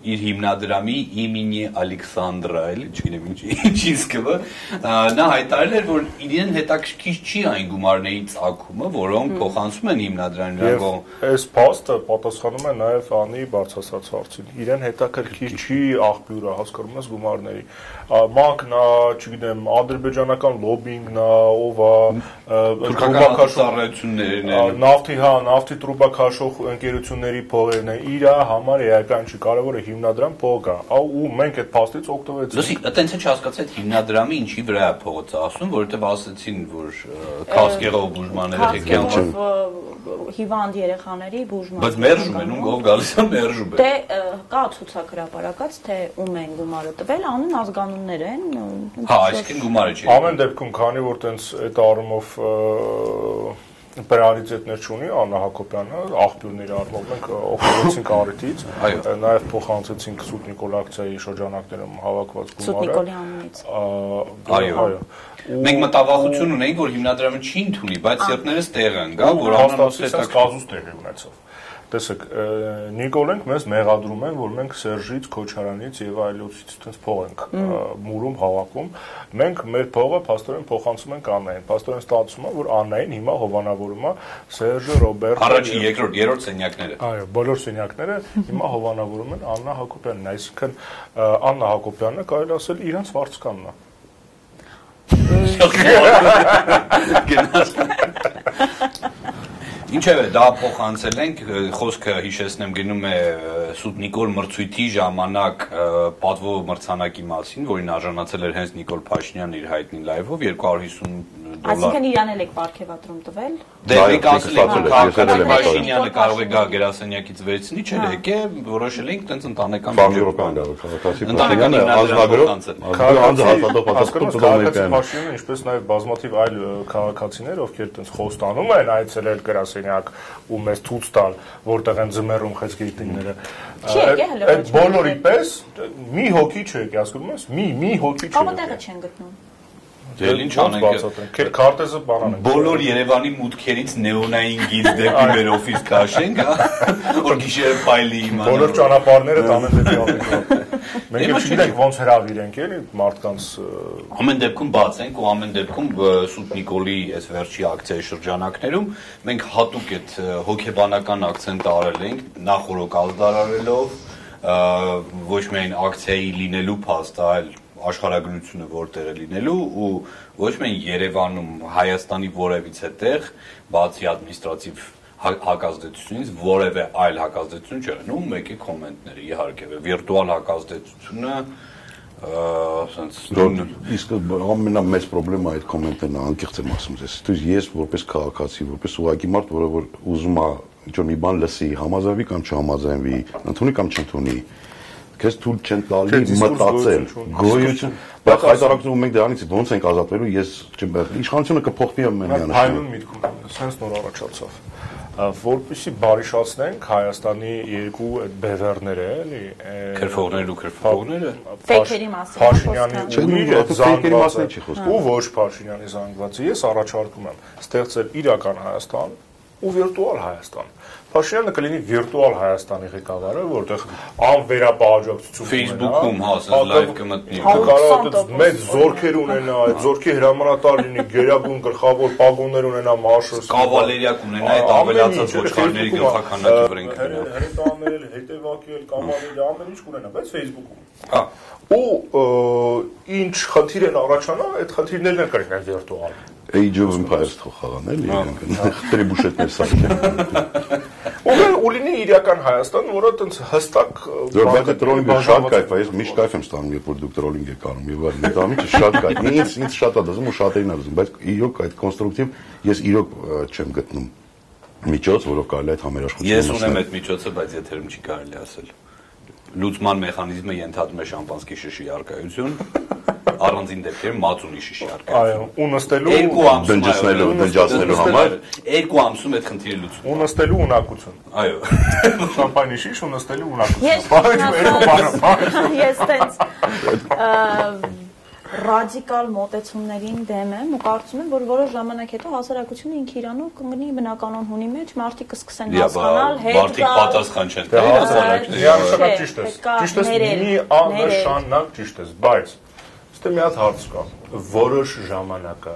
S2: իր հիմնադրամի իմինի Ալեքսանդրա, էլի, չգիտեմ ինչ ինչի սկվը, նա հայտարարել էր, որ իրեն հետաքրքիր չի այն գումարների ցակումը, որոնք փոխանցում են հիմնադրամին
S1: նրանք կողմ։ Այս փաստը պատասխանում է նաև անի բարձրացած հարցին։ Իրեն հետաքրքիր չի աղբյուրը, հասկանում ես գումարների մակն է, չգիտեմ, ադրբեջանական լոբինգն է, ով է,
S2: են։
S1: Նավթի, հա, նավթի տրուբակաշող ընկերությունների փողերն են։ Իրա համար էական չի, կարևորը հիմնադրամ փող կա։ Ու մենք այդ փաստից օգտվեցինք։
S2: Լսի, այտենց է չհասկացա այդ հիմնադրամի ինչի վրա է փողը ծախսում, որովհետև ասացին, որ Կասկեղով բուժմաները
S3: հեքիան հիվանդ երեխաների բուժման։
S2: Բայց մերժում են, ում գով գալիս է մերժում է։
S3: Դե կա ցուցակրապարակած, թե ում են գումարը տվել, անուն ազգանուններ են։
S2: Հա, այսինքն գումարը չի։
S1: Ամեն դեպքում, քանի որ տենց այդ առումով պրիորիտետներ չունի Աննա Հակոբյանը, աղբյուրների առումով մենք օգտվեցինք առիթից, նաև փոխանցեցինք Սուտ Նիկոլ ակցիայի շրջանակներում հավաքված
S3: գումարը։ Սուտ Նիկոլի անունից։
S2: Այո, այո։ Մենք մտավախություն ունենք, որ հիմնադրամը չի ընդունի, բայց երբներս տեղ են գա, որ անոնց
S1: հետ կազուս տեղի ունեցավ։ Տեսեք, Նիկոլենք մեզ մեղադրում են, որ մենք Սերժից, Քոչարանից եւ այլոցից այդպես փող ենք մուրում հավաքում։ Մենք մեր փողը փաստորեն փոխանցում ենք Աննային։ Փաստորեն ստացվում է, որ Աննային հիմա հովանավորում է Սերժը, Ռոբերտը։
S2: Առաջին, երկրորդ, երրորդ սենյակները։
S1: Այո, բոլոր սենյակները հիմա հովանավորում են Աննա Հակոբյանին, այսինքն Աննա Հակոբյանը կարելի ասել իրենց վարձկանն է։
S2: Գնաց Ինչևէ, դա փոխանցել ենք, խոսքը հիշեցնեմ գնում է Սուտ Նիկոլ մրցույթի ժամանակ պատվո մրցանակի մասին, որին արժանացել էր հենց Նիկոլ Փաշինյանն իր հայտնի լայվով 250
S3: Այսինքն իրան էլ եք ապարքեվատրում տվել։
S2: Դե մենք ասել ենք,
S4: եմ
S2: Փաշինյանը կարող է գա գրասենյակից վերցնի, չէ՞, եկե որոշել ենք տենց ընտանեկան
S4: Բանջուրական գալու քաղաքացի Փաշինյանը ազգագրով անձը հաստատող պատասխան
S1: քաղաքացի Փաշինյանը, ինչպես նաև բազմաթիվ այլ քաղաքացիներ, ովքեր տենց խոստանում են այցելել գրասենյակ ու մեզ ցույց տալ, որտեղ են ձմեռում
S3: հələ
S1: Այդ բոլորի պես մի հոգի չէ, հասկանում ես։ Մի մի հոգի չէ։
S3: Կապը տեղը չեն գտնում։
S2: Դե ինչ անենք։
S1: Քեր քարտեզը բանան են։
S2: Բոլոր Երևանի մուտքերից նեոնային գիծ դեպի մեր օֆիս քաշենք, հա։ Որ գիշերը փայլի իմանալ։
S1: Բոլոր ճանապարհները տանեն դեպի Ալիքով։ Մենք
S2: Հիմա
S1: էլ չգիտենք ոնց հրավիրենք էլի մարդկանց
S2: Ամեն դեպքում բաց ենք ու ամեն դեպքում Սուտ Նիկոլի այս վերջի ակցիայի շրջանակներում մենք հատուկ այդ հոգեբանական ակցենտ արել ենք նախորոք ազդարարելով ոչ միայն ակցիայի լինելու փաստը, այլ աշխարհագրությունը որտեղ է լինելու ու ոչ միայն Երևանում Հայաստանի որևիցե տեղ բացի ադմինիստրատիվ հա- հակազդեցությունից որևէ այլ հակազդեցություն չէ լինում մեկի կոմենտները իհարկե վիրտուալ հակազդեցությունը ասենց
S4: Իսկ ամենամեծ խնդրեմը այդ կոմենտերն է, անկեղծ եմ ասում ես։ Դու ես որպես քաղաքացի, որպես ուղակի մարդ, որը որ ուզում է ինչ որ մի բան լսի, համաձայնվի կամ չհամաձայնվի, ընդունի կամ չընդունի, քեզ թույլ չեն տալի մտածել,
S1: գոյություն
S4: Բայց հայտարարություն մենք դրանից ոնց ենք ազատվելու, ես չեմ իշխանությունը կփոխվի ամեն
S1: Մենք
S4: միանշանակ։
S1: հայնուն միտք ունենք, սենց նոր առաջացավ։ Ա, Որպեսզի բարիշացնենք Հայաստանի երկու այդ բևեռները, էլի,
S2: քրֆողներն ու քրֆողները
S3: Ֆեյքերի մասին
S1: Փաշինյանի իր այդ
S4: ֆեյքերի մասին չի խոսքը։
S1: ու ոչ Փաշինյանի զանգվածը։ Ես առաջարկում եմ ստեղծել իրական Հայաստան ու վիրտուալ Հայաստան։ Փաշինյանը կլինի վիրտուալ Հայաստանի ղեկավարը, որտեղ անվերապահաջակցություն
S2: Facebook-ում, հա,
S1: հակավ-
S2: live կմտնի։
S1: Հա, կարող է
S3: 20%
S1: մեծ զորքեր ունենա, այդ զորքի հրամանատար լինի, գերագույն գլխավոր պագոններ ունենա մարշալ։
S2: Կավալերիա կունենա այդ ավելացած ոչխարների գլխականակի վրա ինքը դրա։
S1: Հրետանել, հետևակել, կամալել, ամեն ինչ կունենա, բայց Facebook-ում։
S2: Հա,
S1: Ու ինչ խնդիր են առաջանա, այդ խնդիրներն էլ կլինեն վիրտուալ։
S4: Age of Empires թող խաղան էլի, իրենք տրիբուշետներ սարքեն։
S1: Ու ու լինի իրական Հայաստան, որը տենց հստակ
S4: բայց տրոլինգը շատ կայֆ է, ես միշտ կայֆ եմ ստանում, երբ որ դուք տրոլինգ եք անում եւ այլն։ Դա միշտ շատ կայֆ։ Ինձ ինձ շատ է դասում ու շատերին է դասում, բայց իրոք այդ կոնստրուկտիվ ես իրոք չեմ գտնում միջոց, որով կարելի է այդ համերաշխությունը
S2: ես ունեմ այդ միջոցը, բայց եթերում չի կարելի ասել։ Լուծման մեխանիզմը ենթադրում է շամպանսկի շշի արկայություն, առանձին դեպքերում մածունի շշի արկայություն։
S1: Այո, ու նստելու
S2: Երկու ամսում
S4: դնջացնելու
S2: նստելու-
S4: համար։
S2: երկու ամսում այդ խնդիրը լուծվում։
S1: ու նստելու ունակություն։
S2: Այո։
S1: Շամպայնի շիշ ու նստելու ունակություն։
S3: Ես
S1: Բայց երկու բանը, բանը։
S3: ես տենց ռադիկալ մոտեցումներին դեմ եմ ու կարծում եմ, որ որոշ ժամանակ հետո հասարակությունը ինքը իրանով կընկնի բնականon հունի մեջ, մարդիկ կսկսեն հասկանալ, հետ
S2: մարդիկ պատասխան չեն
S1: Դե
S2: տալի
S1: հա,
S2: հասարակությունը։
S1: միանշանակ
S3: Չէ,
S1: ճիշտ
S3: է
S1: Ճիշտ
S3: ներել,
S1: մի աննշանակ ճիշտ ես, բայց ստե մի հատ հարց կա։ Որոշ ժամանակը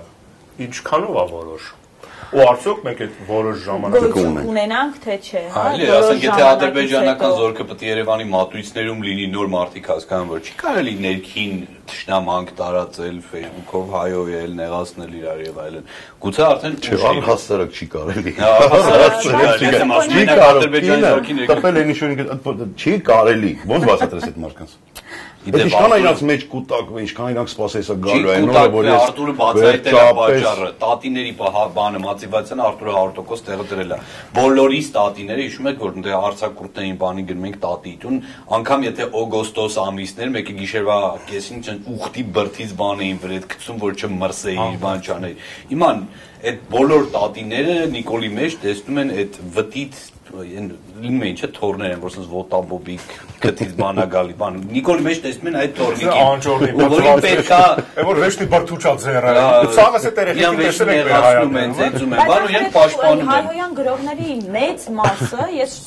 S1: ինչքանով է որոշ։ Ու արդյոք մենք այդ որոշ
S4: ունենք։
S3: ունենանք թե չէ, հա։
S2: Այլ ասենք եթե ադրբեջանական զորքը պետք է Երևանի մատույցներում լինի նոր մարդիկ հասկանան որ չի կարելի ներքին ճշնամանք տարածել Facebook-ով հայոյել, նեղացնել իրար եւ այլն։ Գուցե արդեն
S4: Չէ, առհասարակ չի կարելի։
S2: Հա, հասարակ չի կարելի,
S3: Չի
S2: ասում
S4: Չի
S2: են ադրբեջանի զորքի ներքին
S4: տպել են ինչ-որ չի կարելի։ Ոնց բացատրես այդ մարդկանց։
S2: Իսկ
S4: ինչքան իրանց մեջ կուտակվի, ինչքան իրանք սпасես գալու այն օրը, որ ես
S2: Արտուրը բացահայտել է պատճառը, տատիների բանը մոտիվացիան Արտուրը 100% տեղը դրել է։ Բոլորիս տատիները հիշում եք, որ դե հարցակուրտներին բանի գնում ենք տատիտուն, անգամ եթե օգոստոս ամիսներ, մեկը գիշերվա կեսին չն ուխտի բրթից բան էին վրետ գցում, որ չմրսեի, բան չաներ։ Իման այդ բոլոր տատիները Նիկոլի մեջ տեսնում են այդ վտից այն լինում է ինչը թորներ են որ sense ոտաբոբիկ գտից բանա գալի բան Նիկոլի մեջ տեսնում են այդ թորնիկին
S1: անջորնի
S2: ու որին պետքա
S1: որ վեշտի բրթուչա ձերը։ Ցավս է
S2: վեճ
S1: տեսել եք
S2: նեղացնում են, ծեծում են, բան ու իրենք պաշտպանում են։
S3: հայոյան գրողների մեծ մասը ես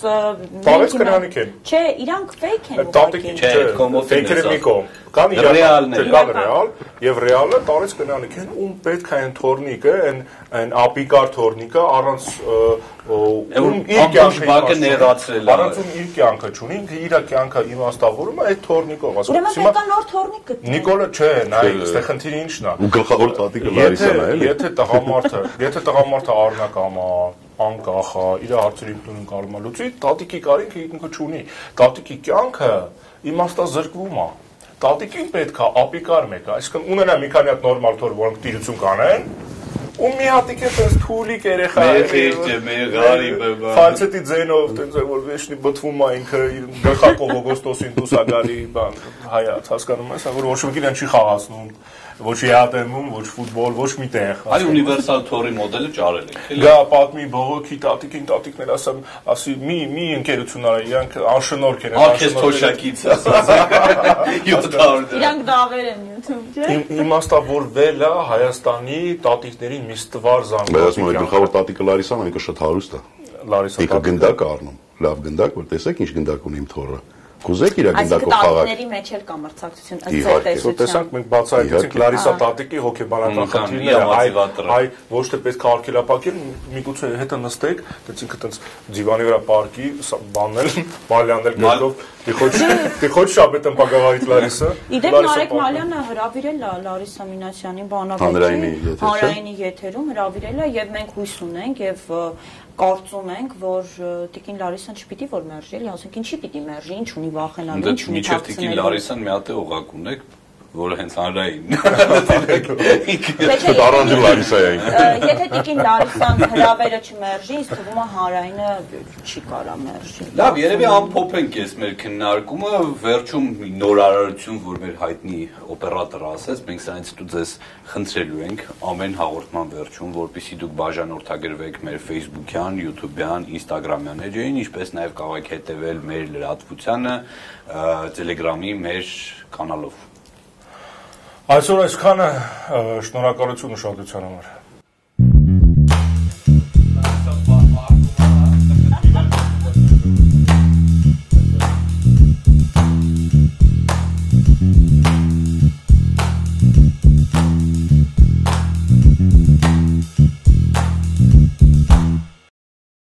S3: մենք
S1: կրանիկ են։
S3: Չէ, իրանք fake են
S1: Տատիկի
S2: Չէ,
S1: չէ,
S2: են
S1: մի կողմ։ Կան
S2: Ռեալները։
S1: իրական, կան ռեալ, եւ ռեալը տարեց կնանիք են, ում պետք է այն թորնիկը, այն այն ապիկար թորնիկը առանց ում իր կյանքը
S2: բակը նեղացրել է։
S1: Առանց ում իր կյանքը չունի, ինքը իր կյանքը իմաստավորում է այդ թորնիկով, ասում
S3: Ուրեմն պետք է նոր թորնիկ գտնի։
S1: Նիկոլը չէ, նայ, այստեղ խնդիրը ի՞նչն է։
S4: ու գլխավոր տատիկը Լարիսան է, էլի։
S1: եթե տղամարդը, եթե տղամարդը առնակամ է, անկախ է, իր հարցերին տուն կարող է լուծի, տատիկի կարինքը ինքը չունի։ Տատիկի կյանքը իմաստազրկվում է։ Տատիկին պետք է ապիկար մեկը, այսինքն ունենա մի քանի հատ նորմալ թոր, որոնք տիրություն կանեն, ու մի հատիկ է տես թուլիկ երեխա
S2: Մեր խիղճը, մեր գարի բաբա։
S1: ֆալցետի ձենով տենց որ վեշնի բթվում է ինքը իր գլխակով օգոստոսին դուսագարի բան հայաց հասկանում ես որ ոչ իրեն չի խաղացնում ոչ եատեմում ոչ ֆուտբոլ ոչ մի տեղ
S2: Այ ունիվերսալ թորի մոդելը ճարել եք, էլի։
S1: գա պատմի բողոքի տատիկին տատիկներ ասեմ ասի մի մի ընկերություն արա իրանք անշնորհք են
S2: թոշակից ասած։ 700
S3: Իրանք դավեր են YouTube, չէ՞։
S1: Իմ իմաստա որ վելա Հայաստանի տատիկներին մի ստվար
S4: Բայց ասում եմ գլխավոր տատիկը Լարիսան այնքը շատ հարուստ է։
S1: Լարիսա
S4: Ինքը գնդակ է առնում։ Լավ գնդակ, որ տեսեք ինչ գնդակ ունի իմ թորը։ Կուզեք իր
S3: Այսինքն
S4: գնդակով խաղալ։
S3: տատիկների մեջ էլ կա մրցակցություն ըստ
S1: Սա տեսանք մենք բացահայտեցինք Լարիսա տատիկի
S2: կամ
S1: խնդիրները, այ ոչ թե պետք է արկելապակել, միգուցե հետը նստեք, դից ինքը տենց դիվանի վրա պարկի, սա բանել, մալյանել գլով, ты хочешь, ты хочешь об этом поговорить, Лариса?
S3: Իդեպ
S1: Լարիսա
S3: Նարեկ
S1: պատմում։
S3: Մալյանը հրավիրել է Լարիսա Մինասյանին
S4: Հանրայինի
S3: բանավեճի
S4: եթեր, չէ՞։
S3: հանրայինի եթերում հրավիրել է եւ մենք հույս ունենք եւ ը, կարծում ենք որ ը, Տիկին Լարիսան չպիտի որ մերժի, էլի ասենք ինչի պիտի մերժի, ինչ ունի վախենալու,
S2: Դե
S3: ինչ ունի
S2: միջև տիկին
S3: թաքցնելու։
S2: Լարիսան մի հատ է օղակ ունեք, որը հենց հանրային։
S3: Չէ, չէ,
S4: Առանձին Լարիսա է այն։
S3: ը, Եթե Տիկին Լարիսան հրավերը չմերժի, ինձ թվում է հանրայինը չի կարա մերժի։
S2: Լավ, երևի ամփոփենք ես մեր քննարկումը, վերջում մի նորարարություն, որ մեր հայտնի օպերատորը ասեց, մենք սրանից դու ձեզ խնդրելու ենք ամեն հաղորդման վերջում, որpիսի դուք բաժանորդագրվեք մեր Facebook-յան, YouTube-յան, Instagram-յան էջերին, ինչպես նաև կարող եք հետևել մեր լրատվությանը Telegram-ի մեր կանալով։
S1: Այսօր այսքանը շնորհակալություն ուշադրության համար։